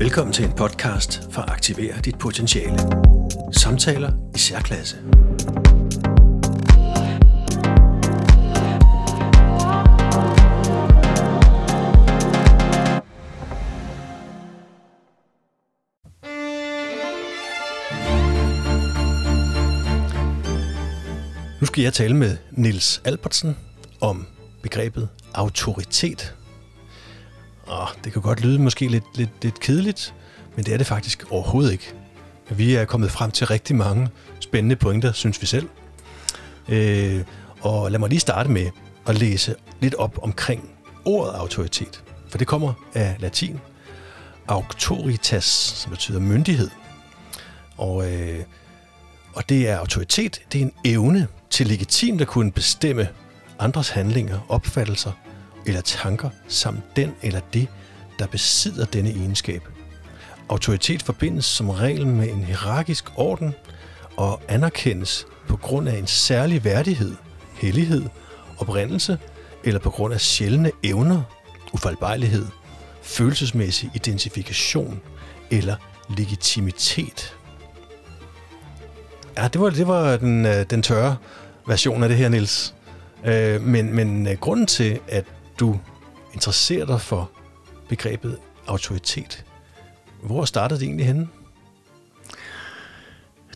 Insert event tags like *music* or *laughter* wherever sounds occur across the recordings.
Velkommen til en podcast for at aktivere dit potentiale. Samtaler i særklasse. Nu skal jeg tale med Nils Albertsen om begrebet autoritet. Og det kan godt lyde måske lidt, lidt, lidt kedeligt, men det er det faktisk overhovedet ikke. Vi er kommet frem til rigtig mange spændende pointer, synes vi selv. Øh, og lad mig lige starte med at læse lidt op omkring ordet autoritet. For det kommer af latin. Autoritas, som betyder myndighed. Og, øh, og det er autoritet, det er en evne til legitimt at kunne bestemme andres handlinger, opfattelser eller tanker, samt den eller det, der besidder denne egenskab. Autoritet forbindes som regel med en hierarkisk orden og anerkendes på grund af en særlig værdighed, hellighed, oprindelse eller på grund af sjældne evner, ufejlbarlighed, følelsesmæssig identifikation eller legitimitet. Ja, det var, det var den, øh, den tørre version af det her, Nils. Øh, men, men øh, grunden til, at du interesserer dig for begrebet autoritet, hvor startede det egentlig henne?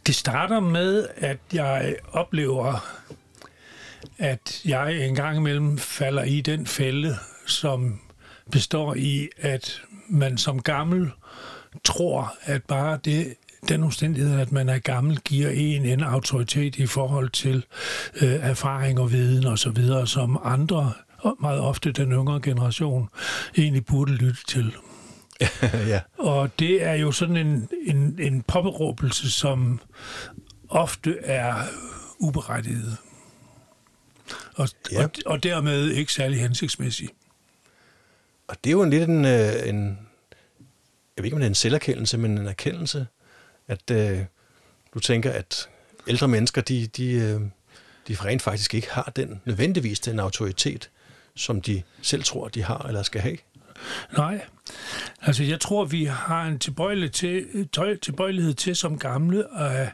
Det starter med, at jeg oplever, at jeg en gang imellem falder i den fælde, som består i, at man som gammel tror, at bare det den omstændighed, at man er gammel, giver en en autoritet i forhold til øh, erfaring og viden og så videre, som andre, meget ofte den yngre generation, egentlig burde lytte til. *laughs* ja. Og det er jo sådan en, en, en påberåbelse, som ofte er uberettiget. Og, ja. og, og dermed ikke særlig hensigtsmæssig. Og det er jo en lidt en, øh, en jeg ved ikke, om det er en selverkendelse, men en erkendelse at øh, du tænker, at ældre mennesker, de, de, øh, de rent faktisk ikke har den nødvendigvis den autoritet, som de selv tror, de har eller skal have? Nej, altså jeg tror, vi har en tilbøjelighed til, tilbøjelighed til som gamle at,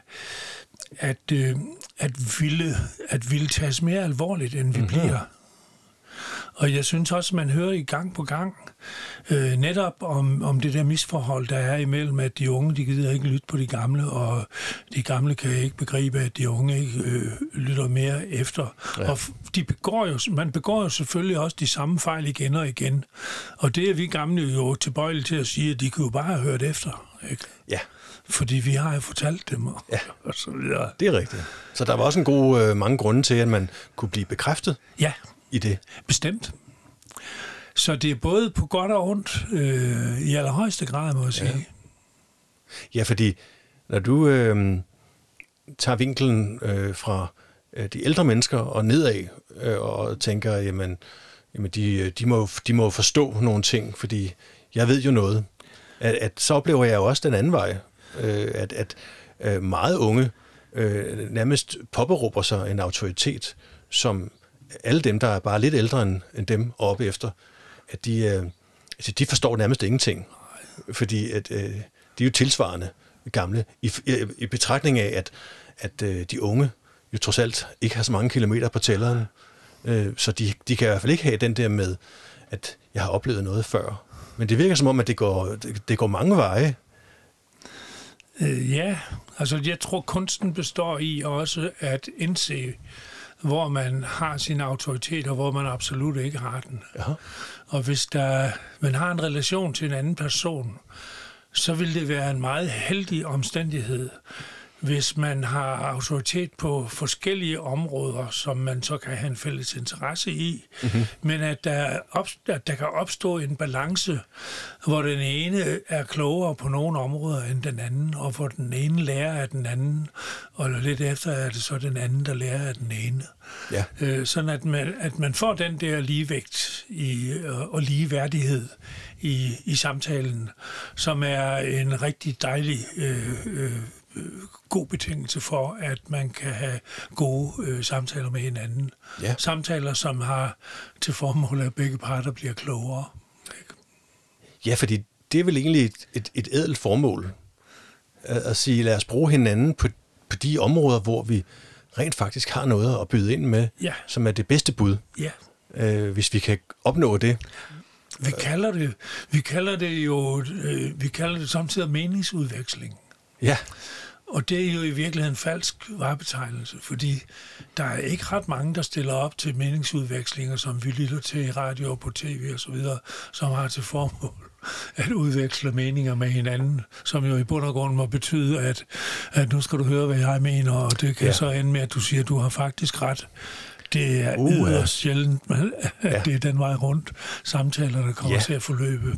at, øh, at, ville, at ville tages mere alvorligt, end vi mm-hmm. bliver. Og jeg synes også, man hører i gang på gang øh, netop om, om det der misforhold, der er imellem, at de unge, de gider ikke lytte på de gamle, og de gamle kan ikke begribe, at de unge ikke øh, lytter mere efter. Ja. Og de begår jo, man begår jo selvfølgelig også de samme fejl igen og igen. Og det er vi gamle jo tilbøjelige til at sige, at de kunne jo bare have hørt efter. Ikke? Ja. Fordi vi har jo fortalt dem, og, ja. og så videre. Det er rigtigt. Så der var også en god øh, mange grunde til, at man kunne blive bekræftet. Ja, i det? Bestemt. Så det er både på godt og ondt øh, i allerhøjeste grad, må jeg sige. Ja, ja fordi når du øh, tager vinkelen øh, fra øh, de ældre mennesker og nedad øh, og tænker, jamen, jamen de, de, må, de må forstå nogle ting, fordi jeg ved jo noget, at, at så oplever jeg jo også den anden vej, øh, at, at øh, meget unge øh, nærmest påberåber sig en autoritet, som alle dem, der er bare lidt ældre end, end dem oppe efter, at de, øh, altså, de forstår nærmest ingenting. Fordi at, øh, de er jo tilsvarende gamle, i, i, øh, i betragtning af, at, at øh, de unge jo trods alt ikke har så mange kilometer på tælleren. Øh, så de, de kan i hvert fald ikke have den der med, at jeg har oplevet noget før. Men det virker som om, at det går, det, det går mange veje. Øh, ja, altså jeg tror, kunsten består i også at indse, hvor man har sin autoritet, og hvor man absolut ikke har den. Ja. Og hvis der, man har en relation til en anden person, så vil det være en meget heldig omstændighed, hvis man har autoritet på forskellige områder, som man så kan have en fælles interesse i, mm-hmm. men at der, op, at der kan opstå en balance, hvor den ene er klogere på nogle områder end den anden, og hvor den ene lærer af den anden, og lidt efter er det så den anden, der lærer af den ene. Ja. Øh, sådan at man, at man får den der ligevægt i, og ligeværdighed i, i samtalen, som er en rigtig dejlig øh, øh, god betingelse for, at man kan have gode øh, samtaler med hinanden. Ja. Samtaler, som har til formål, at begge parter bliver klogere. Ja, fordi det er vel egentlig et, et, et ædelt formål, at, at sige, lad os bruge hinanden på, på de områder, hvor vi rent faktisk har noget at byde ind med, Ja. som er det bedste bud, Ja. øh, hvis vi kan opnå det. Vi kalder det, vi kalder det jo, øh, vi kalder det samtidig meningsudveksling. Ja, Og det er jo i virkeligheden en falsk varebetegnelse, fordi der er ikke ret mange, der stiller op til meningsudvekslinger, som vi lytter til i radio og på tv og så videre, som har til formål at udveksle meninger med hinanden, som jo i bund og grund må betyde, at, at nu skal du høre, hvad jeg mener, og det kan Ja. så ende med, at du siger, at du har faktisk ret. Det er Uh, uh, ja. yderst sjældent, *laughs* at Ja. det er den vej rundt, samtaler, der kommer Ja. ja. til at forløbe. Det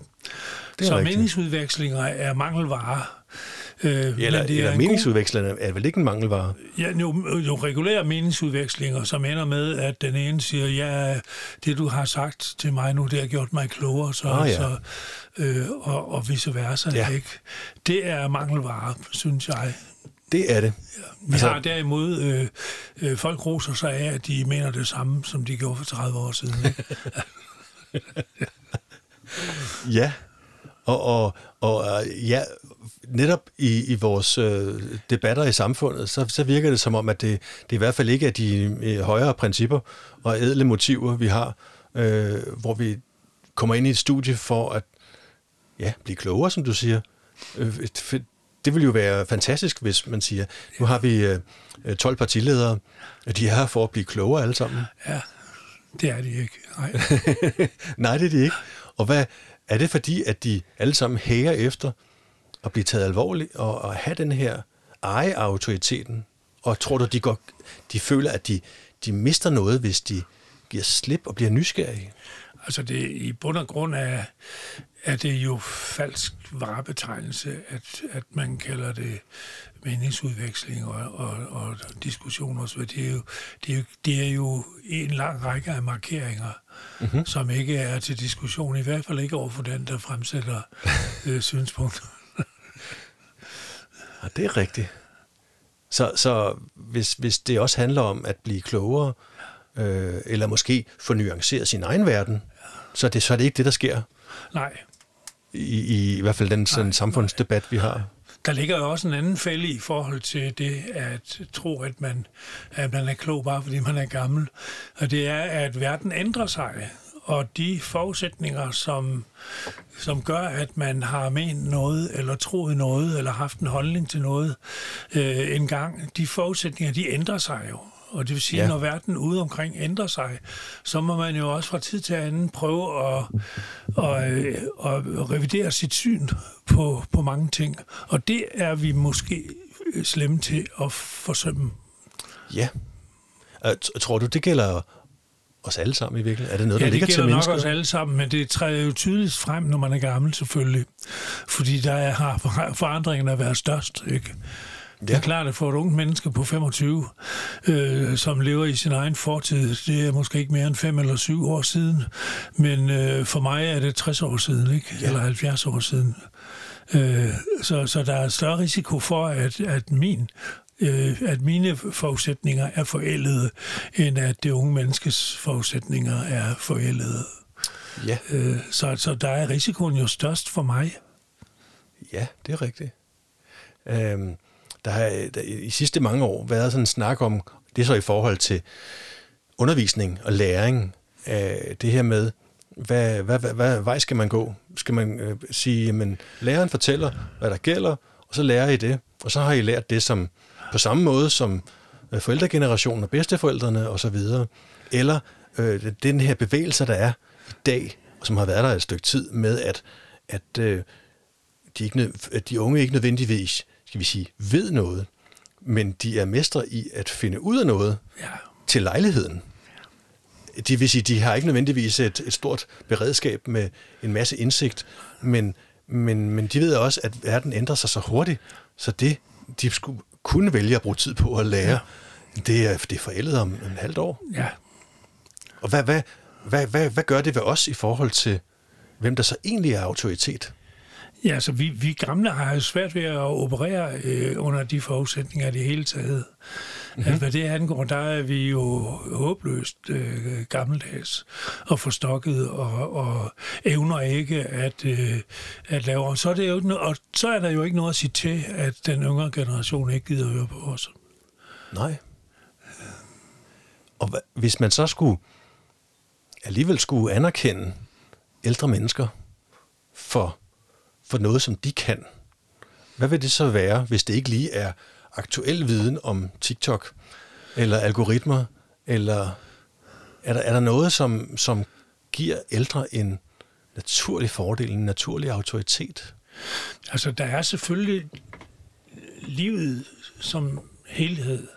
er så rigtigt. meningsudvekslinger er mangelvare. Øh, eller, det er eller en god- er vel ikke en mangelvare? Ja, jo, jo regulære meningsudvekslinger, som ender med, at den ene siger, ja, det du har sagt til mig nu, det har gjort mig klogere, så, Ah, ja. så, øh, og, og vice versa. Ja. Ikke? Det er mangelvare, synes jeg. Det er det. Vi Altså- altså, har derimod, øh, øh, folk roser sig af, at de mener det samme, som de gjorde for 30 år siden. Ikke? *laughs* Ja, og, og, og øh, ja, netop i, i vores øh, debatter i samfundet, så, så virker det som om, at det, det i hvert fald ikke er de øh, højere principper og ædle motiver, vi har, øh, hvor vi kommer ind i et studie for at ja, blive klogere, som du siger. Øh, det vil jo være fantastisk, hvis man siger, nu har vi øh, 12 partiledere, og de er her for at blive klogere alle sammen. Ja, det er de ikke. Nej. *laughs* Nej, det er de ikke. Og hvad er det fordi, at de alle sammen hæger efter at blive taget alvorligt og, og have den her eje autoriteten? Og tror du, de, går, de føler, at de, de mister noget, hvis de giver slip og bliver nysgerrige? Altså det, i bund og grund er, er det jo falsk varebetegnelse, at, at man kalder det meningsudveksling og, og, og diskussion og så videre. det er, jo, det, er jo, det er jo en lang række af markeringer, mm-hmm. som ikke er til diskussion, i hvert fald ikke over for den, der fremsætter *laughs* øh, synspunkter. Ja, det er rigtigt. Så, så hvis, hvis det også handler om at blive klogere, øh, eller måske få nuanceret sin egen verden, så er, det, så er det ikke det, der sker Nej, i, i, i hvert fald den sådan, samfundsdebat, vi har. Der ligger jo også en anden fælde i forhold til det at tro, at man, at man er klog bare fordi man er gammel. Og det er, at verden ændrer sig. Og de forudsætninger, som, som gør, at man har ment noget, eller troet noget, eller haft en holdning til noget øh, en gang, de forudsætninger, de ændrer sig jo. Og det vil sige, Ja. når verden ude omkring ændrer sig, så må man jo også fra tid til anden prøve at, at, øh, at revidere sit syn på, på mange ting. Og det er vi måske slemme til at forsømme. Ja. Øh, Tror du, det gælder os alle sammen i virkeligheden? Er det noget, Ja, der det ligger til gælder nok mennesker? os alle sammen, men det træder jo tydeligt frem, når man er gammel selvfølgelig. Fordi der er, har forandringen været størst, ikke? Det er Ja. klart, at for et ungt menneske på 25, øh, som lever i sin egen fortid, det er måske ikke mere end 5 eller 7 år siden, men øh, for mig er det 60 år siden, ikke? Ja. eller 70 år siden. Øh, så, så der er større risiko for, at, at min øh, at mine forudsætninger er forældede, end at det unge menneskes forudsætninger er forældede. Ja, Øh, så, så der er risikoen jo størst for mig. ja, det er rigtigt. Øhm, der har der, i sidste mange år været sådan en snak om, det er så i forhold til undervisning og læring, af det her med, hvad, hvad, hvad, hvad vej skal man gå? Skal man øh, sige, jamen, læreren fortæller, hvad der gælder, og så lærer I det, og så har I lært det som på samme måde som øh, forældregenerationen og bedsteforældrene og så videre. Eller øh, den her bevægelse, der er i dag, og som har været der et stykke tid, med at, at øh, de, ikke, at de unge ikke nødvendigvis, skal vi sige, ved noget, men de er mestre i at finde ud af noget Ja. til lejligheden. Det vil sige, de har ikke nødvendigvis et, et stort beredskab med en masse indsigt, men, men, men de ved også, at verden ændrer sig så hurtigt, så det, de skulle kunne vælge at bruge tid på at lære, ja. det, er, det er forældet om en halvt år. ja. Og hvad, hvad, hvad, hvad, hvad gør det ved os i forhold til, hvem der så egentlig er autoritet? Ja, så vi, vi gamle har jo svært ved at operere øh, under de forudsætninger i det hele taget. Mm-hmm. At hvad det angår, der er vi jo håbløst øh, gammeldags og forstokket og, og evner ikke at, øh, at lave. Og så, er det jo, og så er der jo ikke noget at sige til, at den yngre generation ikke gider at høre på os. Nej. Og hvis man så skulle alligevel skulle anerkende ældre mennesker for, for noget, som de kan, hvad vil det så være, hvis det ikke lige er aktuel viden om TikTok, eller algoritmer, eller er der, er der noget, som, som giver ældre en naturlig fordel, en naturlig autoritet? Altså, der er selvfølgelig livet som helhed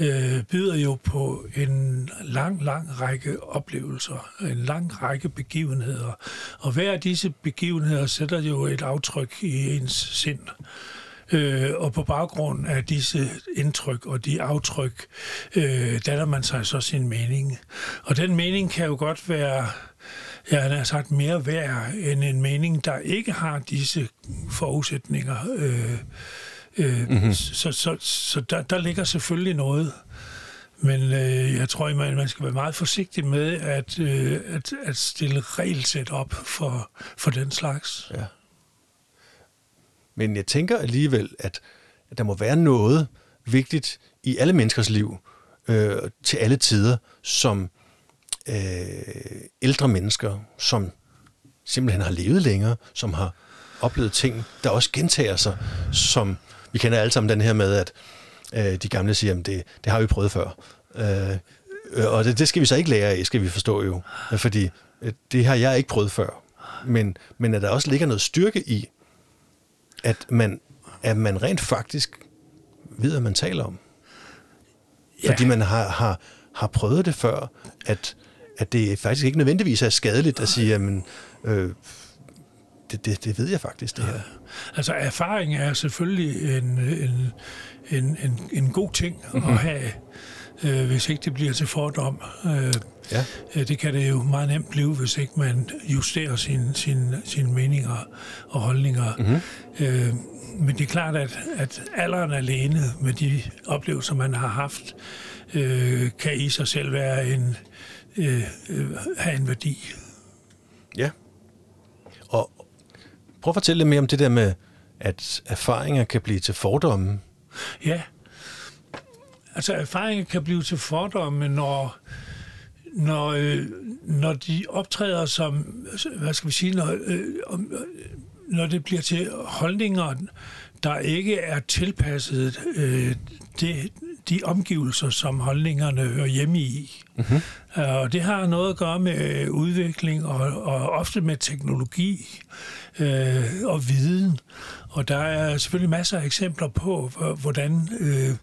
øh, byder jo på en lang, lang række oplevelser, en lang række begivenheder. Og hver af disse begivenheder sætter jo et aftryk i ens sind. Øh, og på baggrund af disse indtryk og de aftryk, øh, danner man sig så sin mening. Og den mening kan jo godt være ja, han har sagt mere værd end en mening, der ikke har disse forudsætninger. Øh, Øh, mm-hmm. Så, så, så der, der ligger selvfølgelig noget. Men øh, jeg tror, man, man skal være meget forsigtig med at, øh, at, at stille regelsæt op for, for den slags. Ja. Men jeg tænker alligevel, at, at der må være noget vigtigt i alle menneskers liv, øh, til alle tider, som øh, ældre mennesker, som simpelthen har levet længere, som har oplevet ting, der også gentager sig, som vi kender alle sammen den her med, at øh, de gamle siger, at det, det har vi prøvet før. Øh, og det, det skal vi så ikke lære af, skal vi forstå jo. Fordi øh, det har jeg ikke prøvet før. Men, men at der også ligger noget styrke i, at man, at man rent faktisk ved, hvad man taler om. Ja. Fordi man har, har, har prøvet det før, at, at det faktisk ikke nødvendigvis er skadeligt at sige, jamen, øh, det, det, det ved jeg faktisk, det her. Altså erfaring er selvfølgelig en, en, en, en, en god ting mm-hmm. at mhm. have, øh, hvis ikke det bliver til fordom. Øh, ja. øh, det kan det jo meget nemt blive, hvis ikke man justerer sine sin, sin meninger og holdninger. Mm-hmm. Øh, men det er klart, at, at alderen alene med de oplevelser, man har haft, øh, kan i sig selv være en, øh, øh, have en værdi. Ja. Prøv at fortælle lidt mere om det der med, at erfaringer kan blive til fordomme. Ja, altså erfaringer kan blive til fordomme, når, når, øh, når de optræder som, hvad skal vi sige, når, øh, når det bliver til holdninger, der ikke er tilpasset øh, det, de omgivelser, som holdningerne hører hjemme i. Mm-hmm. Og det har noget at gøre med udvikling og, og ofte med teknologi øh, og viden. Og der er selvfølgelig masser af eksempler på, hvordan, øh,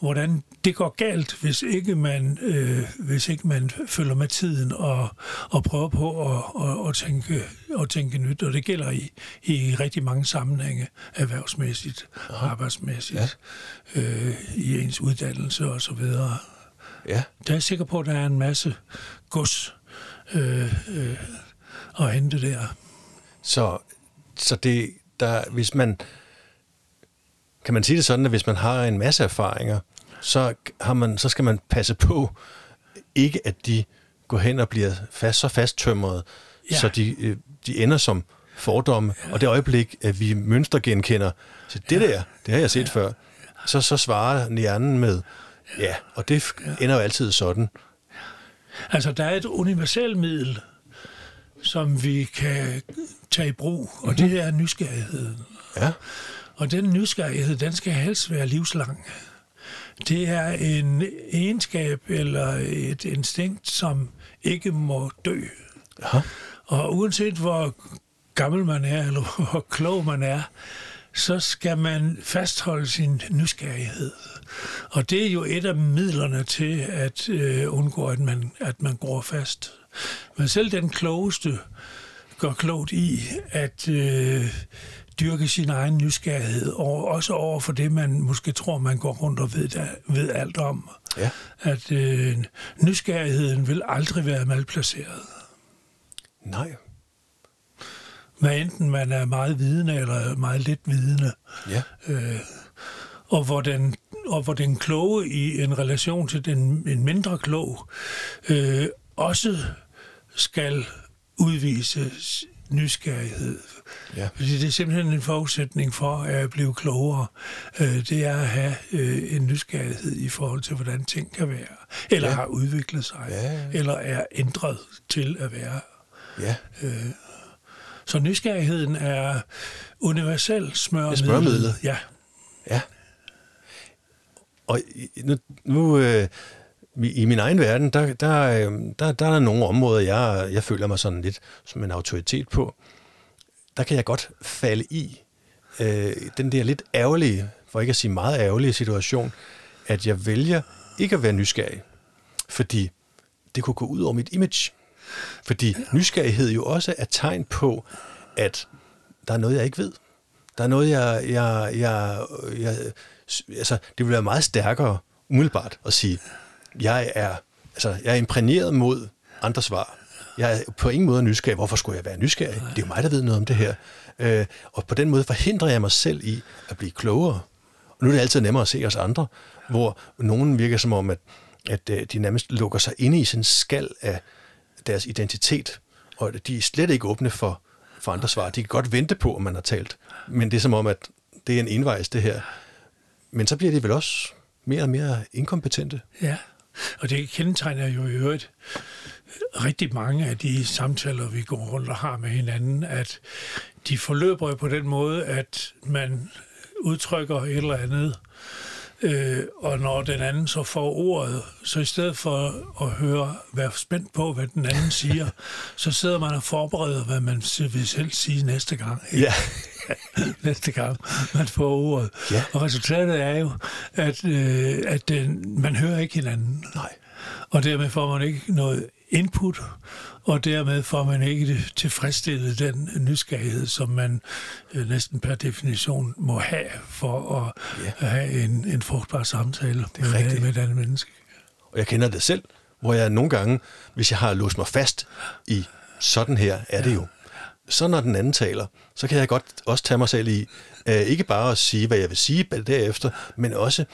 hvordan det går galt, hvis ikke man, øh, hvis ikke man følger med tiden og, og prøver på at, at, at, tænke, at tænke nyt. Og det gælder i, i rigtig mange sammenhænge, erhvervsmæssigt, Aha. arbejdsmæssigt, ja. øh, i ens uddannelse osv. Ja. Der er jeg sikker på, at der er en masse gods øh, øh, at hente der. Så, så det, der, hvis man, kan man sige det sådan, at hvis man har en masse erfaringer, så, har man, så skal man passe på, ikke at de går hen og bliver fast, så fasttømret, ja. så de, øh, de ender som fordomme. Ja. Og det øjeblik, at vi mønstergenkender, så det ja. der, det har jeg set ja. før, så, så svarer hjernen med, ja, og det ender jo altid sådan. Altså, der er et universelt middel, som vi kan tage i brug, og mm-hmm. det er nysgerrigheden. Ja. Og den nysgerrighed, den skal helst være livslang. Det er en egenskab eller et instinkt, som ikke må dø. Ja. Og uanset hvor gammel man er, eller *laughs* hvor klog man er, så skal man fastholde sin nysgerrighed. Og det er jo et af midlerne til at øh, undgå, at man, at man går fast. Men selv den klogeste gør klogt i at øh, dyrke sin egen nysgerrighed, og også over for det, man måske tror, man går rundt og ved, der, ved alt om. Ja. At øh, nysgerrigheden vil aldrig være malplaceret. Nej. Hvad enten man er meget vidende eller meget lidt vidende. Ja. Øh, og hvor den, og hvor den kloge i en relation til den en mindre klog øh, også skal udvise nysgerrighed. Ja. Fordi det er simpelthen en forudsætning for at blive klogere. Øh, det er at have øh, en nysgerrighed i forhold til, hvordan ting kan være. Eller Ja. har udviklet sig. Ja. Eller er ændret til at være. Ja. Så nysgerrigheden er universel smørmiddel. Det smørmidlet. Ja. Ja. Og nu, nu øh, i min egen verden, der, der, øh, der, der er der nogle områder, jeg, jeg føler mig sådan lidt som en autoritet på. Der kan jeg godt falde i øh, den der lidt ærgerlige, for ikke at sige meget ærgerlige situation, at jeg vælger ikke at være nysgerrig, fordi det kunne gå ud over mit image. Fordi nysgerrighed jo også er tegn på, at der er noget, jeg ikke ved. Der er noget, jeg... jeg, jeg, jeg altså, det vil være meget stærkere umiddelbart at sige, jeg er, altså, jeg er imprægneret mod andre svar. Jeg er på ingen måde nysgerrig. Hvorfor skulle jeg være nysgerrig? Det er jo mig, der ved noget om det her. Øh, og på den måde forhindrer jeg mig selv i at blive klogere. Og nu er det altid nemmere at se os andre, hvor nogen virker som om, at, at øh, de nærmest lukker sig inde i sådan en skal af deres identitet, og de er slet ikke åbne for, for andre svar. De kan godt vente på, om man har talt, men det er som om, at det er en envejs, det her. Men så bliver de vel også mere og mere inkompetente. Ja, og det kendetegner jo i øvrigt rigtig mange af de samtaler, vi går rundt og har med hinanden, at de forløber jo på den måde, at man udtrykker et eller andet, øh, og når den anden så får ordet, så i stedet for at høre, være spændt på, hvad den anden *laughs* siger, så sidder man og forbereder, hvad man vil selv sige næste gang. ikke? Ja. *laughs* næste gang man får ordet. Ja. Og resultatet er jo, at, øh, at den, man hører ikke hinanden. Nej. Og dermed får man ikke noget input, og dermed får man ikke det tilfredsstillet den nysgerrighed, som man øh, næsten per definition må have for at Ja. ja. have en, en frugtbar samtale med, rigtigt. med et andet menneske. Og jeg kender det selv, hvor jeg nogle gange, hvis jeg har låst mig fast i sådan her, er det jo. Så når den anden taler, så kan jeg godt også tage mig selv i, øh, ikke bare at sige, hvad jeg vil sige derefter, men også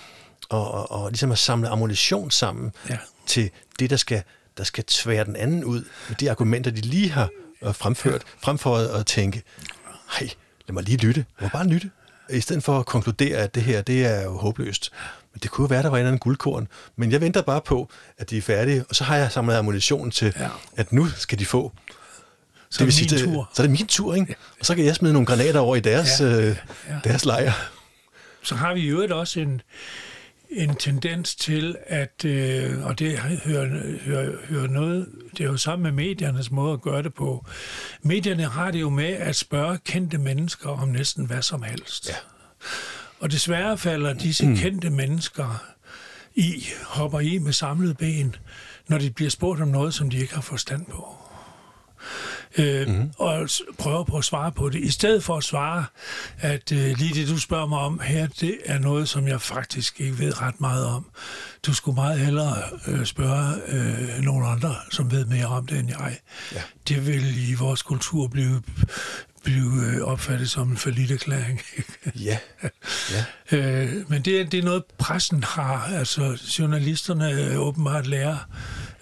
at, at, at, ligesom at samle ammunition sammen Ja. til det, der skal, der skal tvære den anden ud med de argumenter, de lige har øh, fremført, frem for at, tænke, hej, lad mig lige lytte, mig bare lytte, i stedet for at konkludere, at det her, det er jo håbløst. Men det kunne jo være, der var en eller anden guldkorn. Men jeg venter bare på, at de er færdige, og så har jeg samlet ammunition til, Ja. at nu skal de få. Så det er min det- tur. Så er det min tur, ikke? Og så kan jeg smide nogle granater over i deres, Ja. ja. øh, Ja. deres lejr. så har vi i øvrigt også en, en tendens til, at, øh, og det hører, hører, hører noget, det er jo sammen med mediernes måde at gøre det på. Medierne har det jo med at spørge kendte mennesker om næsten hvad som helst. Ja. Og desværre falder disse kendte mennesker i, hopper i med samlede ben, når de bliver spurgt om noget, som de ikke har forstand på. Øh, mm-hmm. og prøver på at svare på det, i stedet for at svare, at øh, lige det, du spørger mig om her, det er noget, som jeg faktisk ikke ved ret meget om. Du skulle meget hellere øh, spørge øh, nogle andre, som ved mere om det end jeg. Ja. Det vil i vores kultur blive, blive øh, opfattet som en forlitterklæring. *laughs* Ja. ja. Øh, men det er, det er noget, pressen har. Altså, journalisterne øh, åbenbart lærer,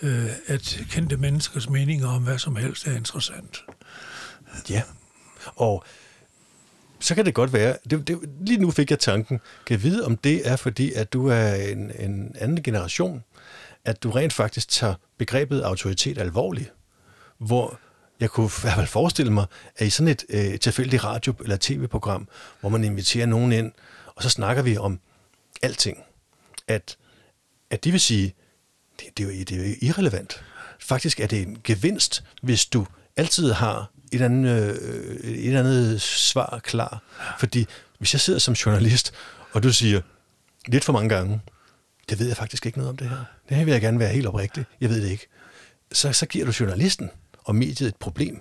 øh, at kendte menneskers meninger om hvad som helst er interessant. Ja. Og så kan det godt være, det, det, lige nu fik jeg tanken, kan jeg vide, om det er fordi, at du er en, en anden generation, at du rent faktisk tager begrebet autoritet alvorligt, hvor jeg kunne i hvert fald forestille mig, at i sådan et øh, tilfældigt radio- eller tv-program, hvor man inviterer nogen ind, og så snakker vi om alting, at, at de vil sige, det, det, er jo, det er jo irrelevant. Faktisk er det en gevinst, hvis du altid har et eller andet, øh, et eller andet svar klar. Fordi hvis jeg sidder som journalist, og du siger lidt for mange gange, det ved jeg faktisk ikke noget om det her. Det her vil jeg gerne være helt oprigtig. Jeg ved det ikke. Så, så giver du journalisten og mediet et problem.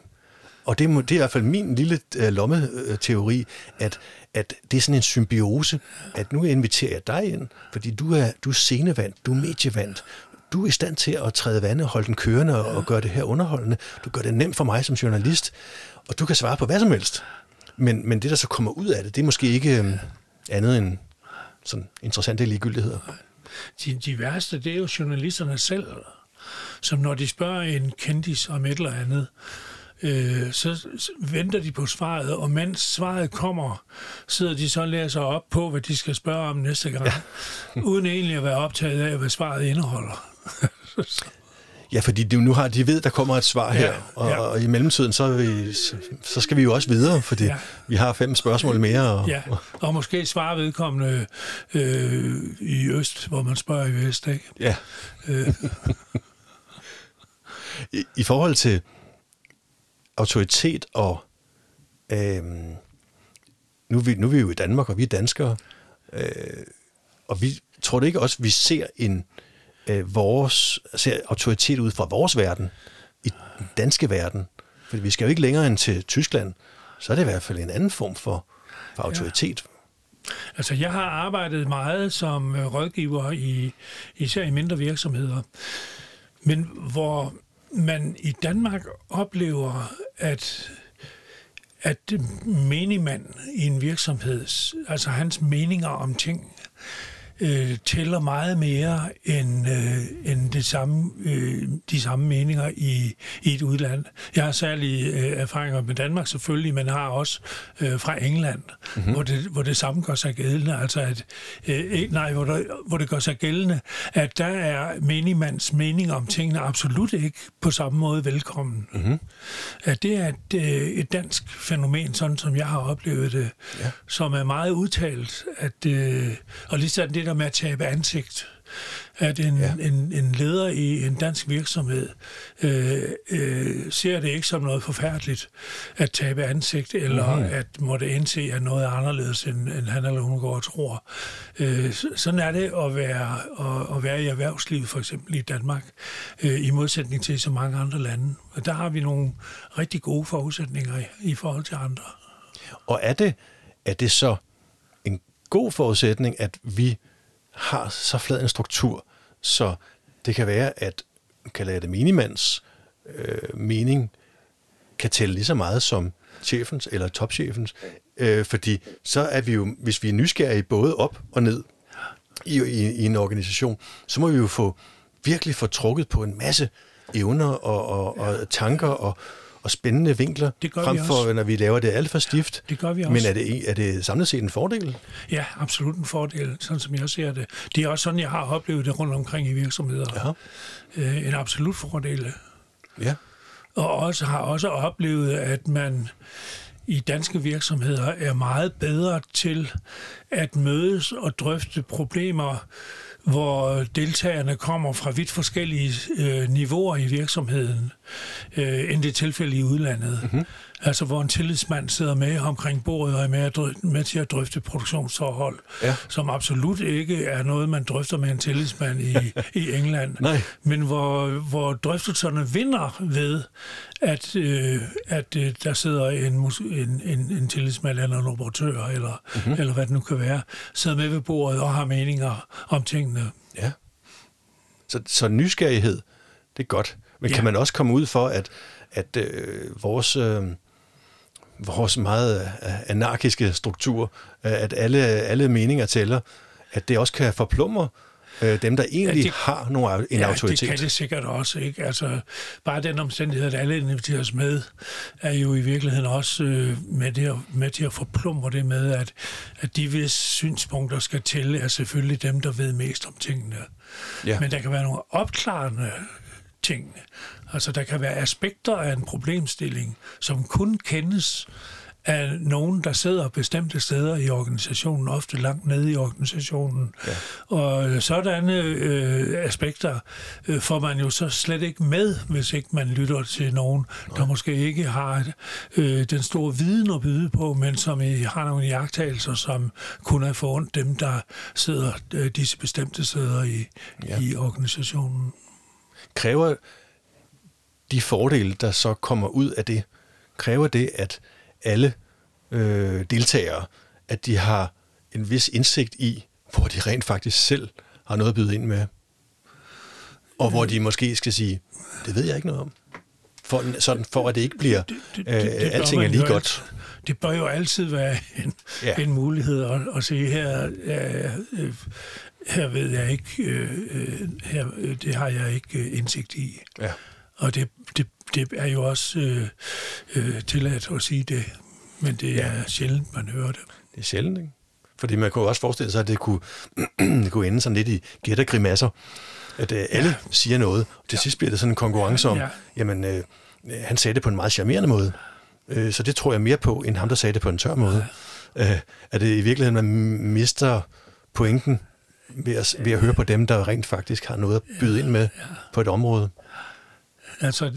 Og det, må, det er i hvert fald min lille øh, lommeteori, at, at det er sådan en symbiose, at nu inviterer jeg dig ind, fordi du er, du er scenevant, du er medievant, du er i stand til at træde vandet, holde den kørende og, og gøre det her underholdende. Du gør det nemt for mig som journalist, og du kan svare på hvad som helst. Men, men det, der så kommer ud af det, det er måske ikke øh, andet end sådan interessante ligegyldigheder. De, de værste, det er jo journalisterne selv, som når de spørger en kendis om et eller andet, øh, så venter de på svaret, og mens svaret kommer, sidder de så og læser op på, hvad de skal spørge om næste gang, ja. *laughs* uden egentlig at være optaget af, hvad svaret indeholder. *laughs* Ja, fordi de, nu har de ved, der kommer et svar her, ja, og, ja. og i mellemtiden, så, vi, så skal vi jo også videre, fordi ja. vi har fem spørgsmål mere. Og, ja, og måske svare vedkommende øh, i øst, hvor man spørger i vest, ikke? Ja. Øh. I, I forhold til autoritet og... Øh, nu, er vi, nu er vi jo i Danmark, og vi er danskere, øh, og vi tror det ikke også, vi ser en øh, vores, ser autoritet ud fra vores verden, i den danske verden. For vi skal jo ikke længere end til Tyskland, så er det i hvert fald en anden form for, for autoritet. Ja. Altså, jeg har arbejdet meget som øh, rådgiver i især i mindre virksomheder, men hvor man i Danmark oplever, at at menigmand i en virksomhed, altså hans meninger om ting, øh, tæller meget mere end, øh, end det samme, øh, de samme meninger i, i et udland. Jeg har særlige øh, erfaringer med Danmark selvfølgelig, men har også øh, fra England, mm-hmm. hvor, det, hvor det samme gør sig gældende. Altså at, øh, nej, hvor, der, hvor det gør sig gældende, at der er menigmands mening om tingene absolut ikke på samme måde velkommen. Mm-hmm. At det er et, øh, et dansk fænomen, sådan som jeg har oplevet det, ja. som er meget udtalt, at, øh, og lige sådan det der med at tabe ansigt. At en, ja. en, en leder i en dansk virksomhed øh, øh, ser det ikke som noget forfærdeligt at tabe ansigt, eller mm-hmm. at måtte indse, at noget er anderledes, end, end han eller hun går og tror. Øh, sådan er det at være, at, at være i erhvervslivet, for eksempel i Danmark, øh, i modsætning til så mange andre lande. Og der har vi nogle rigtig gode forudsætninger i, i forhold til andre. Og er det, er det så en god forudsætning, at vi har så flad en struktur, så det kan være, at kan lade det minimands øh, mening kan tælle lige så meget som chefens eller topchefens, øh, fordi så er vi jo, hvis vi er nysgerrige både op og ned i, i, i en organisation, så må vi jo få virkelig få trukket på en masse evner og, og, og tanker og, og spændende vinkler, det gør frem for, når vi laver det alt for stift. Det gør vi også. Men er det, er det samlet set en fordel? Ja, absolut en fordel, sådan som jeg ser det. Det er også sådan, jeg har oplevet det rundt omkring i virksomheder. Ja. Øh, en absolut fordel. Ja. Og også har også oplevet, at man i danske virksomheder er meget bedre til at mødes og drøfte problemer hvor deltagerne kommer fra vidt forskellige øh, niveauer i virksomheden, øh, end det er tilfælde i udlandet. Mm-hmm. Altså hvor en tillidsmand sidder med omkring bordet og er med, at drøfte, med til at drøfte produktionsforhold, ja. som absolut ikke er noget, man drøfter med en tillidsmand i, i England. *laughs* Nej. Men hvor, hvor drøftelserne vinder ved, at, øh, at øh, der sidder en, en, en, en tillidsmand eller en operatør, eller, mm-hmm. eller hvad det nu kan være, sidder med ved bordet og har meninger om tingene. Ja. Så, så nysgerrighed, det er godt. Men ja. kan man også komme ud for, at, at øh, vores... Øh, vores meget øh, anarkiske struktur, øh, at alle, alle meninger tæller, at det også kan forplumre øh, dem, der egentlig ja, det, har nogle, en ja, autoritet. det kan det sikkert også. Ikke? Altså, bare den omstændighed, at alle inviteres med, er jo i virkeligheden også øh, med, det at, med til at forplumre det med, at, at de vis synspunkter skal tælle, er selvfølgelig dem, der ved mest om tingene. Ja. Men der kan være nogle opklarende ting. Altså, der kan være aspekter af en problemstilling, som kun kendes af nogen, der sidder bestemte steder i organisationen, ofte langt nede i organisationen. Ja. Og sådanne øh, aspekter øh, får man jo så slet ikke med, hvis ikke man lytter til nogen, Nej. der måske ikke har øh, den store viden at byde på, men som I har nogle jagttagelser, som kunne have forundt dem, der sidder øh, disse bestemte steder i, ja. i organisationen. Kræver de fordele, der så kommer ud af det, kræver det, at alle øh, deltagere, at de har en vis indsigt i, hvor de rent faktisk selv har noget at byde ind med. og hvor de måske skal sige, det ved jeg ikke noget om. For, sådan, for at det ikke bliver, det, det, det, det øh, alting er lige godt. Det bør jo altid være en, ja. en mulighed at, at sige, her, øh, her ved jeg ikke, øh, øh her, det har jeg ikke indsigt i. Ja. Og det, det, det er jo også øh, øh, tilladt at sige det, men det ja. er sjældent, man hører det. Det er sjældent, ikke? Fordi man kunne også forestille sig, at det kunne, *clears throat* det kunne ende sådan lidt i gættergrimasser. At øh, alle ja. siger noget, og til ja. sidst bliver det sådan en konkurrence om, ja. jamen, øh, han sagde det på en meget charmerende måde. Øh, så det tror jeg mere på, end ham, der sagde det på en tør måde. Ja. Øh, at det i virkeligheden, man mister pointen ved at, ved at høre på dem, der rent faktisk har noget at byde ind med ja. på et område. Altså,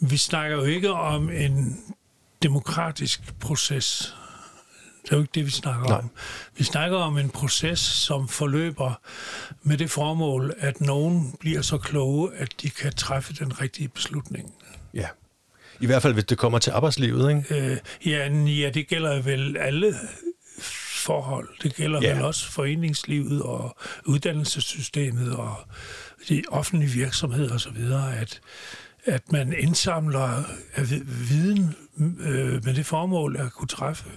vi snakker jo ikke om en demokratisk proces. Det er jo ikke det, vi snakker Nej. om. Vi snakker om en proces, som forløber med det formål, at nogen bliver så kloge, at de kan træffe den rigtige beslutning. Ja. I hvert fald, hvis det kommer til arbejdslivet, ikke? Øh, ja, ja, det gælder vel alle forhold. Det gælder ja. vel også foreningslivet og uddannelsessystemet og de offentlige virksomheder osv., at at man indsamler viden øh, med det formål at kunne træffe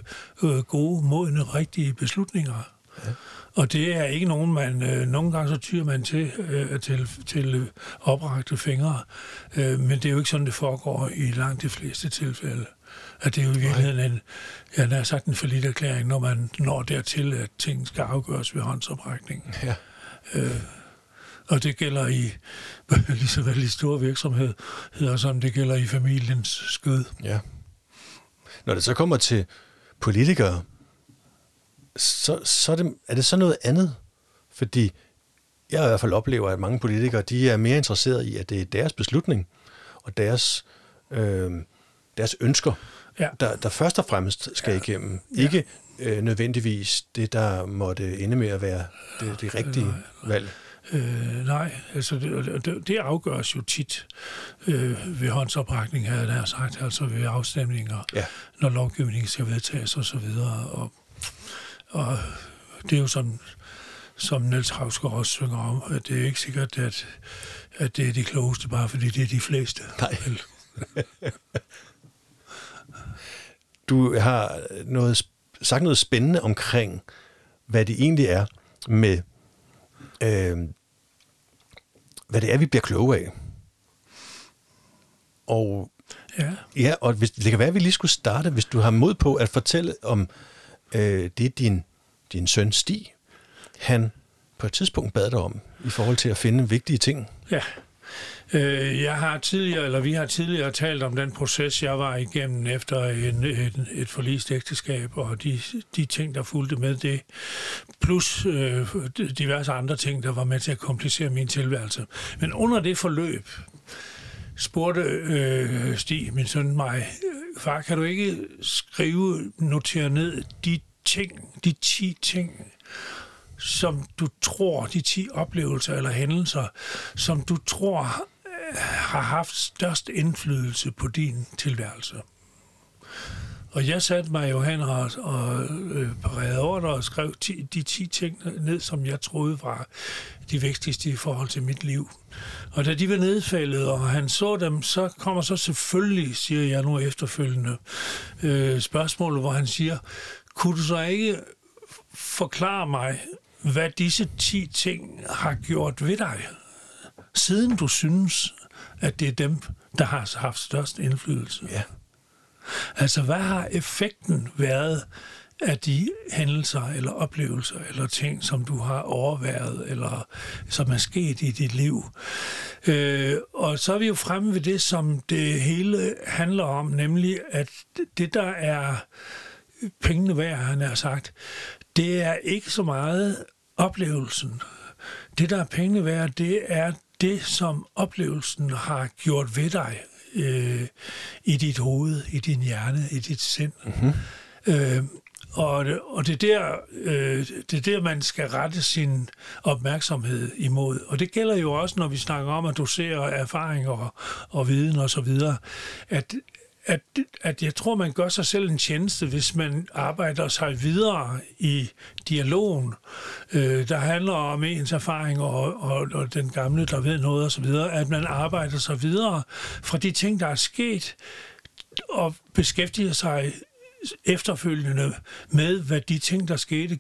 øh, gode, modne, rigtige beslutninger. Ja. Og det er ikke nogen, man... Øh, nogle gange så tyrer man til, øh, til, til oprakte fingre, øh, men det er jo ikke sådan, det foregår i langt de fleste tilfælde. At det er jo i virkeligheden en, ja, der er sagt en forlidt erklæring, når man når dertil, at ting skal afgøres ved håndsoprækning. Ja. Øh, og det gælder i *laughs* lige så vel i store virksomheder, som det gælder i familiens skød. Ja. Når det så kommer til politikere, så, så er, det, er det så noget andet. Fordi jeg i hvert fald oplever, at mange politikere, de er mere interesserede i, at det er deres beslutning og deres, øh, deres ønsker, ja. der, der først og fremmest skal ja. igennem. Ikke øh, nødvendigvis det, der måtte ende med at være det, det rigtige valg. Øh, nej, altså det, det, det afgøres jo tit øh, ved håndsoprækning, her der sagt, altså ved afstemninger, ja. når lovgivningen skal vedtages og så videre. Og, og det er jo som, som Niels Havsgaard også synger om, at det er ikke sikkert, at, at det er de klogeste, bare fordi det er de fleste. Nej. du har noget, sagt noget spændende omkring, hvad det egentlig er med øh, hvad det er, vi bliver kloge af. Og, ja. Ja, og hvis, det kan være, at vi lige skulle starte, hvis du har mod på at fortælle om øh, det, din, din søn Stig, han på et tidspunkt bad dig om, i forhold til at finde vigtige ting. Ja. Øh, jeg har tidligere, eller vi har tidligere talt om den proces, jeg var igennem efter en, en, et forlist ægteskab, og de, de ting, der fulgte med det, plus øh, diverse andre ting, der var med til at komplicere min tilværelse. Men under det forløb spurgte øh, Stig, min søn, mig, far, kan du ikke skrive, notere ned de ting, de 10 ting, som du tror, de 10 oplevelser eller hændelser, som du tror øh, har haft størst indflydelse på din tilværelse. Og jeg satte mig jo hen og, og øh, parerede over og skrev ti, de 10 ting ned, som jeg troede var de vigtigste i forhold til mit liv. Og da de var nedfældet, og han så dem, så kommer så selvfølgelig, siger jeg nu efterfølgende, øh, spørgsmålet, hvor han siger, kunne du så ikke forklare mig, hvad disse 10 ting har gjort ved dig, siden du synes, at det er dem, der har haft størst indflydelse. Ja. Altså, hvad har effekten været af de hændelser eller oplevelser eller ting, som du har overværet eller som er sket i dit liv. Øh, og så er vi jo fremme ved det, som det hele handler om, nemlig at det, der er pengene værd, han har sagt, det er ikke så meget oplevelsen. Det, der er pengene værd, det er det, som oplevelsen har gjort ved dig øh, i dit hoved, i din hjerne, i dit sind. Mm-hmm. Øh, og, og det, er der, øh, det er der, man skal rette sin opmærksomhed imod. Og det gælder jo også, når vi snakker om at dosere erfaring og, og viden og så videre, at, at, at jeg tror, man gør sig selv en tjeneste, hvis man arbejder sig videre i dialogen, øh, der handler om ens erfaring og, og, og den gamle, der ved noget osv., at man arbejder sig videre fra de ting, der er sket, og beskæftiger sig efterfølgende med, hvad de ting, der skete,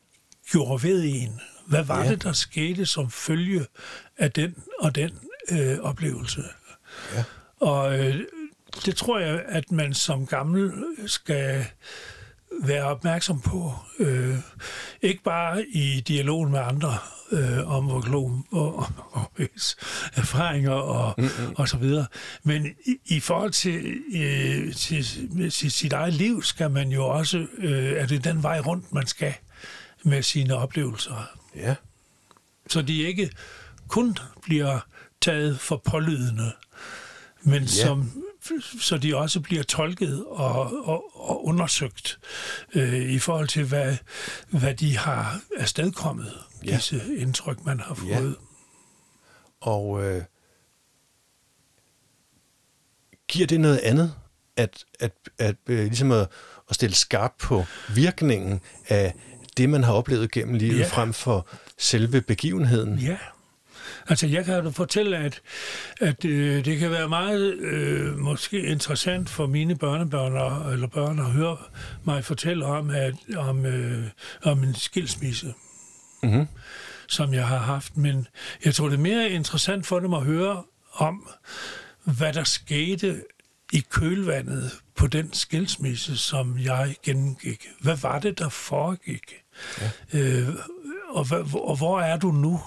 gjorde ved en. Hvad var ja. det, der skete som følge af den og den øh, oplevelse? Ja. Og øh, det tror jeg, at man som gammel skal være opmærksom på. Øh, ikke bare i dialogen med andre øh, om hvor klog og, og, og erfaringer og, mm-hmm. og så videre. Men i, i forhold til, øh, til, til sit eget liv skal man jo også, øh, er det den vej rundt, man skal med sine oplevelser. Ja. Så de ikke kun bliver taget for pålydende, men ja. som så de også bliver tolket og, og, og undersøgt øh, i forhold til, hvad, hvad de har afstedkommet, ja. disse indtryk, man har fået. Ja. Og øh, giver det noget andet, at, at, at, at ligesom at, at stille skarp på virkningen af det, man har oplevet gennem livet, ja. frem for selve begivenheden? Ja. Altså, jeg kan da fortælle, at, at øh, det kan være meget øh, måske interessant for mine børnebørn eller børn at høre mig fortælle om, at, om, øh, om en skilsmisse. Mm-hmm som jeg har haft, men jeg tror, det er mere interessant for dem at høre om, hvad der skete i kølvandet på den skilsmisse, som jeg gennemgik. Hvad var det, der foregik? Ja. Øh, og, og hvor er du nu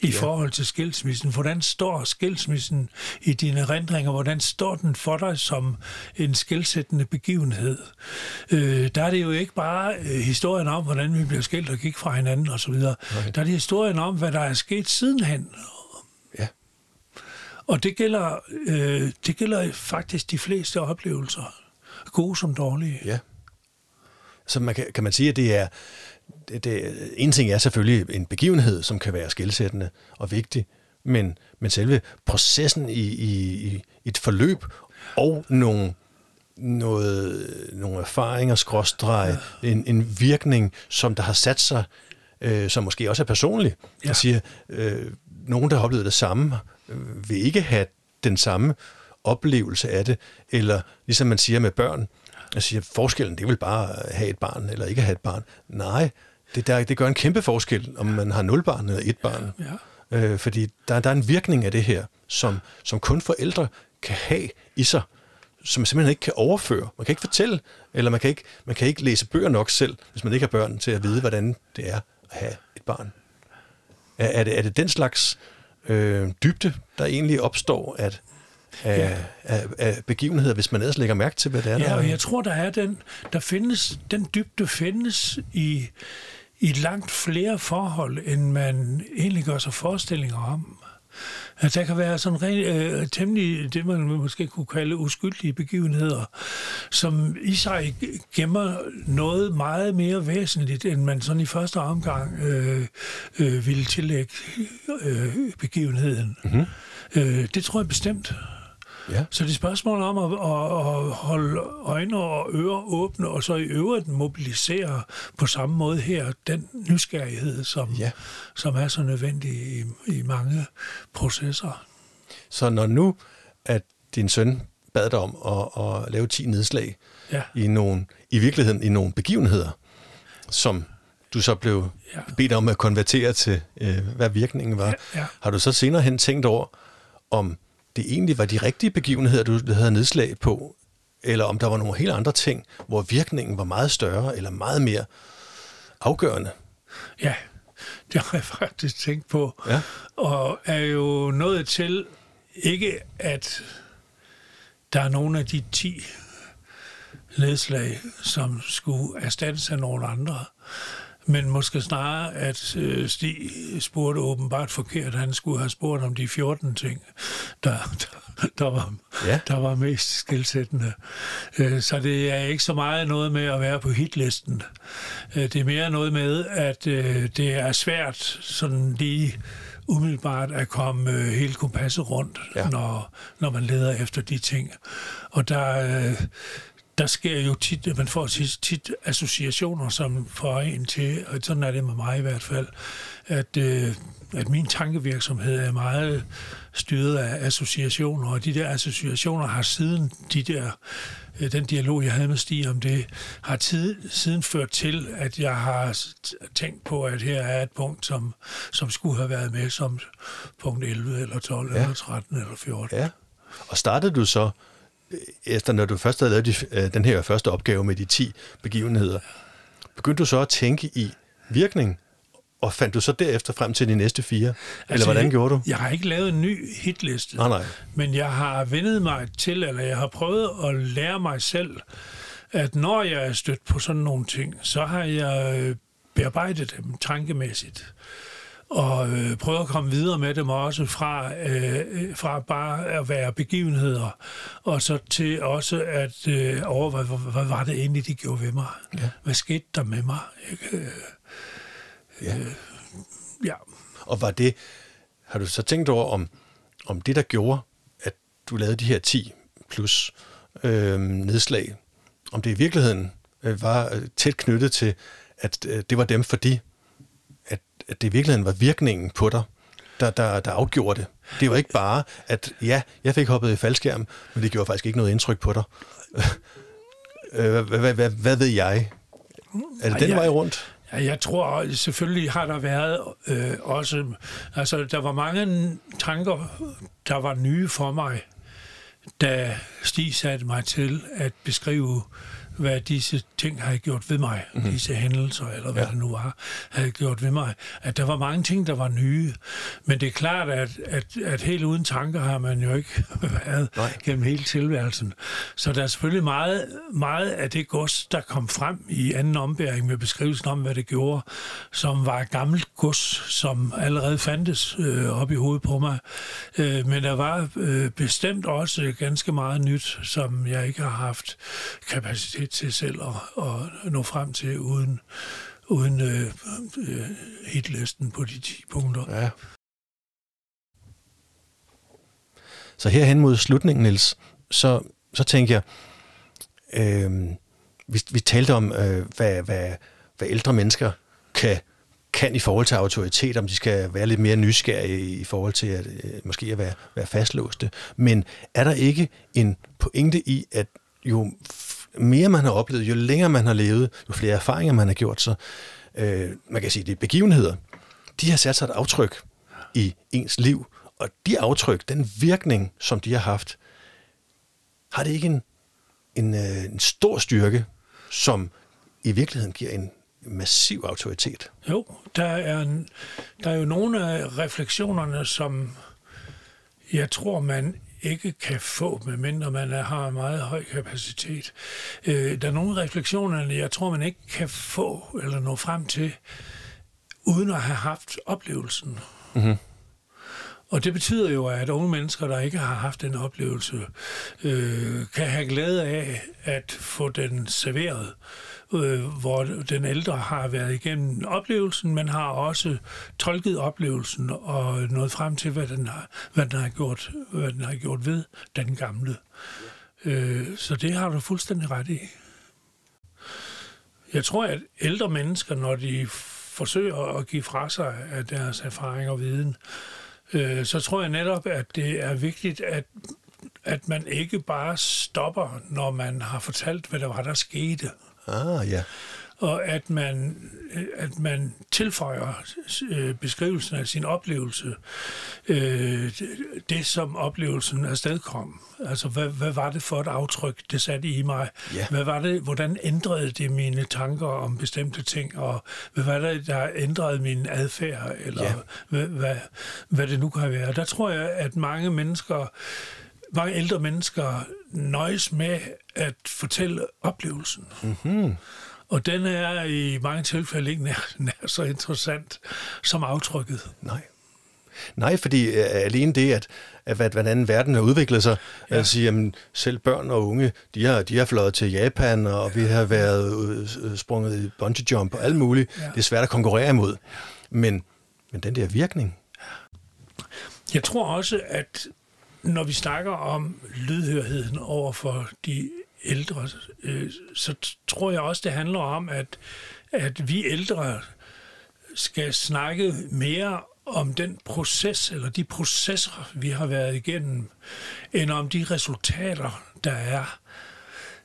i ja. forhold til skilsmissen? Hvordan står skilsmissen i dine erindringer? Hvordan står den for dig som en skilsættende begivenhed? Øh, der er det jo ikke bare øh, historien om, hvordan vi bliver skilt og gik fra hinanden osv. Der er det historien om, hvad der er sket sidenhen. Ja. Og det gælder, øh, det gælder faktisk de fleste oplevelser, gode som dårlige. Ja. Så man kan, kan man sige, at det er det, det, en ting er selvfølgelig en begivenhed, som kan være skældsættende og vigtig, men, men selve processen i, i, i et forløb og nogle, noget, nogle erfaringer, skråstreg, ja. en, en virkning, som der har sat sig, øh, som måske også er personlig. Ja. Jeg siger, øh, nogen, der har oplevet det samme, øh, vil ikke have den samme oplevelse af det, eller ligesom man siger med børn, jeg siger, forskellen det er vel bare at have et barn, eller ikke at have et barn. Nej, det, der, det gør en kæmpe forskel, om man har nul barn eller et barn. Ja, ja. Øh, fordi der, der er en virkning af det her, som, som kun forældre kan have i sig, som man simpelthen ikke kan overføre. Man kan ikke fortælle, eller man kan ikke, man kan ikke læse bøger nok selv, hvis man ikke har børn til at vide, hvordan det er at have et barn. Er, er, det, er det den slags øh, dybde, der egentlig opstår, at af, ja. af, af begivenheder, hvis man ellers lægger mærke til, hvad det er, ja, der og jeg tror, der er den, der findes, den dybde findes i, i langt flere forhold, end man egentlig gør sig forestillinger om. At der kan være sådan rent, øh, temmelig, det man måske kunne kalde uskyldige begivenheder, som i sig gemmer noget meget mere væsentligt, end man sådan i første omgang øh, øh, ville tillægge øh, begivenheden. Mm-hmm. Øh, det tror jeg bestemt. Ja. Så det er spørgsmål om at, at, at holde øjne og ører åbne, og så i øvrigt mobilisere på samme måde her den nysgerrighed, som, ja. som er så nødvendig i, i mange processer. Så når nu, at din søn bad dig om at, at lave 10 nedslag ja. i, nogle, i virkeligheden i nogle begivenheder, som du så blev ja. bedt om at konvertere til, øh, hvad virkningen var. Ja, ja. Har du så senere hen tænkt over, om det egentlig var de rigtige begivenheder, du havde nedslag på, eller om der var nogle helt andre ting, hvor virkningen var meget større eller meget mere afgørende. Ja, det har jeg faktisk tænkt på. Ja. Og er jo nået til ikke, at der er nogle af de 10 nedslag, som skulle erstattes af nogle andre, men måske snarere, at øh, Stig spurgte åbenbart forkert. Han skulle have spurgt om de 14 ting, der, der, der, var, ja. der var mest skilsættende. Øh, så det er ikke så meget noget med at være på hitlisten. Øh, det er mere noget med, at øh, det er svært sådan lige umiddelbart at komme øh, hele kompasset rundt, ja. når, når man leder efter de ting. Og der, øh, der sker jo tit, man får tit, tit associationer, som får en til, og sådan er det med mig i hvert fald, at, øh, at min tankevirksomhed er meget styret af associationer, og de der associationer har siden de der, øh, den dialog, jeg havde med Stig om det, har tid, siden ført til, at jeg har tænkt på, at her er et punkt, som, som skulle have været med som punkt 11 eller 12 ja. eller 13 eller 14. Ja. Og startede du så efter når du først havde lavet de, øh, den her første opgave med de 10 begivenheder, begyndte du så at tænke i virkning, og fandt du så derefter frem til de næste fire? Altså, eller hvordan gjorde du? Jeg har ikke lavet en ny hitliste, nej, nej. men jeg har vendet mig til, eller jeg har prøvet at lære mig selv, at når jeg er stødt på sådan nogle ting, så har jeg øh, bearbejdet dem tankemæssigt og øh, prøve at komme videre med dem også fra, øh, fra bare at være begivenheder, og så til også at øh, overveje, hvad, hvad var det egentlig, de gjorde ved mig? Ja. Hvad skete der med mig? Ikke? Øh, ja. Øh, ja. Og var det, har du så tænkt over, om, om det, der gjorde, at du lavede de her 10 plus øh, nedslag, om det i virkeligheden øh, var tæt knyttet til, at øh, det var dem, fordi at det i virkeligheden var virkningen på dig, der, der, der afgjorde det. Det var ikke bare, at ja, jeg fik hoppet i faldskærm, men det gjorde faktisk ikke noget indtryk på dig. *laughs* Øh, hvad ved jeg? Er det den vej rundt? Ja, jeg tror selvfølgelig har der været øh, også, altså der var mange tanker, der var nye for mig, da Stig satte mig til at beskrive hvad disse ting havde gjort ved mig, mm-hmm. disse hændelser, eller hvad ja. det nu var, havde gjort ved mig. At der var mange ting, der var nye. Men det er klart, at, at, at helt uden tanker har man jo ikke *laughs* været Nej. gennem hele tilværelsen. Så der er selvfølgelig meget, meget af det gods, der kom frem i anden ombæring med beskrivelsen om, hvad det gjorde, som var gammelt gods, som allerede fandtes øh, op i hovedet på mig. Øh, men der var øh, bestemt også ganske meget nyt, som jeg ikke har haft kapacitet til selv at, at nå frem til uden, uden øh, øh, hitlisten på de 10 punkter. Ja. Så herhen mod slutningen, Niels, så, så tænker jeg, øh, vi, vi talte om, øh, hvad, hvad, hvad ældre mennesker kan, kan i forhold til autoritet, om de skal være lidt mere nysgerrige i forhold til at øh, måske at være, være fastlåste. Men er der ikke en pointe i, at jo mere man har oplevet, jo længere man har levet, jo flere erfaringer man har gjort sig, øh, man kan sige, det er begivenheder, de har sat sig et aftryk i ens liv, og de aftryk, den virkning, som de har haft, har det ikke en, en, øh, en stor styrke, som i virkeligheden giver en massiv autoritet? Jo, der er, en, der er jo nogle af refleksionerne, som jeg tror, man ikke kan få, medmindre man har meget høj kapacitet. Øh, der er nogle refleksioner, jeg tror, man ikke kan få eller nå frem til, uden at have haft oplevelsen. Mm-hmm. Og det betyder jo, at unge mennesker, der ikke har haft en oplevelse, øh, kan have glæde af at få den serveret øh, Øh, hvor den ældre har været igennem oplevelsen, men har også tolket oplevelsen og nået frem til, hvad den har, hvad den har, gjort, hvad den har gjort ved den gamle. Øh, så det har du fuldstændig ret i. Jeg tror, at ældre mennesker, når de forsøger at give fra sig af deres erfaring og viden, øh, så tror jeg netop, at det er vigtigt, at at man ikke bare stopper, når man har fortalt, hvad der var, der skete. Ah, ja. Og at man, at man tilføjer øh, beskrivelsen af sin oplevelse, øh, det som oplevelsen afstedkom. Altså, hvad, hvad var det for et aftryk, det satte i mig? Ja. Hvad var det, hvordan ændrede det mine tanker om bestemte ting? Og hvad var det, der ændrede min adfærd? Eller ja. hvad, hvad, hvad det nu kan være. Der tror jeg, at mange mennesker mange ældre mennesker nøjes med at fortælle oplevelsen. Mm-hmm. Og den er i mange tilfælde ikke nær, *laughs* nær så interessant som aftrykket. Nej. Nej, fordi uh, alene det, at, at hvordan verden har udviklet sig, ja. at sige, jamen, selv børn og unge, de har, de har fløjet til Japan, og ja. vi har været uh, sprunget i bungee jump og alt muligt. Ja. Det er svært at konkurrere imod. Men, men den der virkning. Jeg tror også, at når vi snakker om lydhørheden over for de ældre, øh, så tror jeg også, det handler om, at, at vi ældre skal snakke mere om den proces, eller de processer, vi har været igennem, end om de resultater, der er.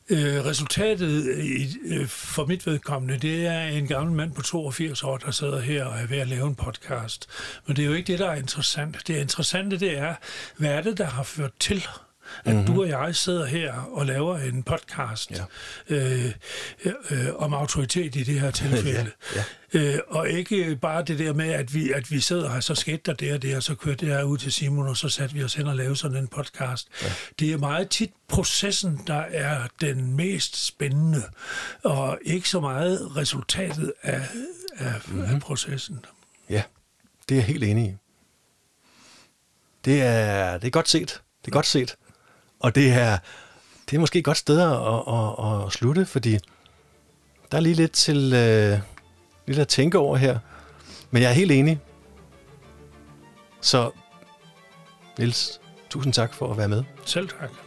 Øh, resultatet i, øh, for mit vedkommende, det er en gammel mand på 82 år, der sidder her og er ved at lave en podcast. Men det er jo ikke det, der er interessant. Det interessante, det er, hvad er det, der har ført til, at mm-hmm. du og jeg sidder her og laver en podcast ja. øh, øh, om autoritet i det her *laughs* tilfælde. ja, ja. Øh, og ikke bare det der med, at vi, at vi sidder her, så skete der det og det, og så kørte det her ud til Simon, og så satte vi os hen og lavede sådan en podcast. Ja. Det er meget tit processen, der er den mest spændende, og ikke så meget resultatet af, af, mm-hmm. af processen. Ja, det er jeg helt enig i. Det er, det er godt set. Det er godt set. Og det er, det er måske et godt sted at, at, at, slutte, fordi der er lige lidt til øh, lidt at tænke over her. Men jeg er helt enig. Så Nils, tusind tak for at være med. Selv tak.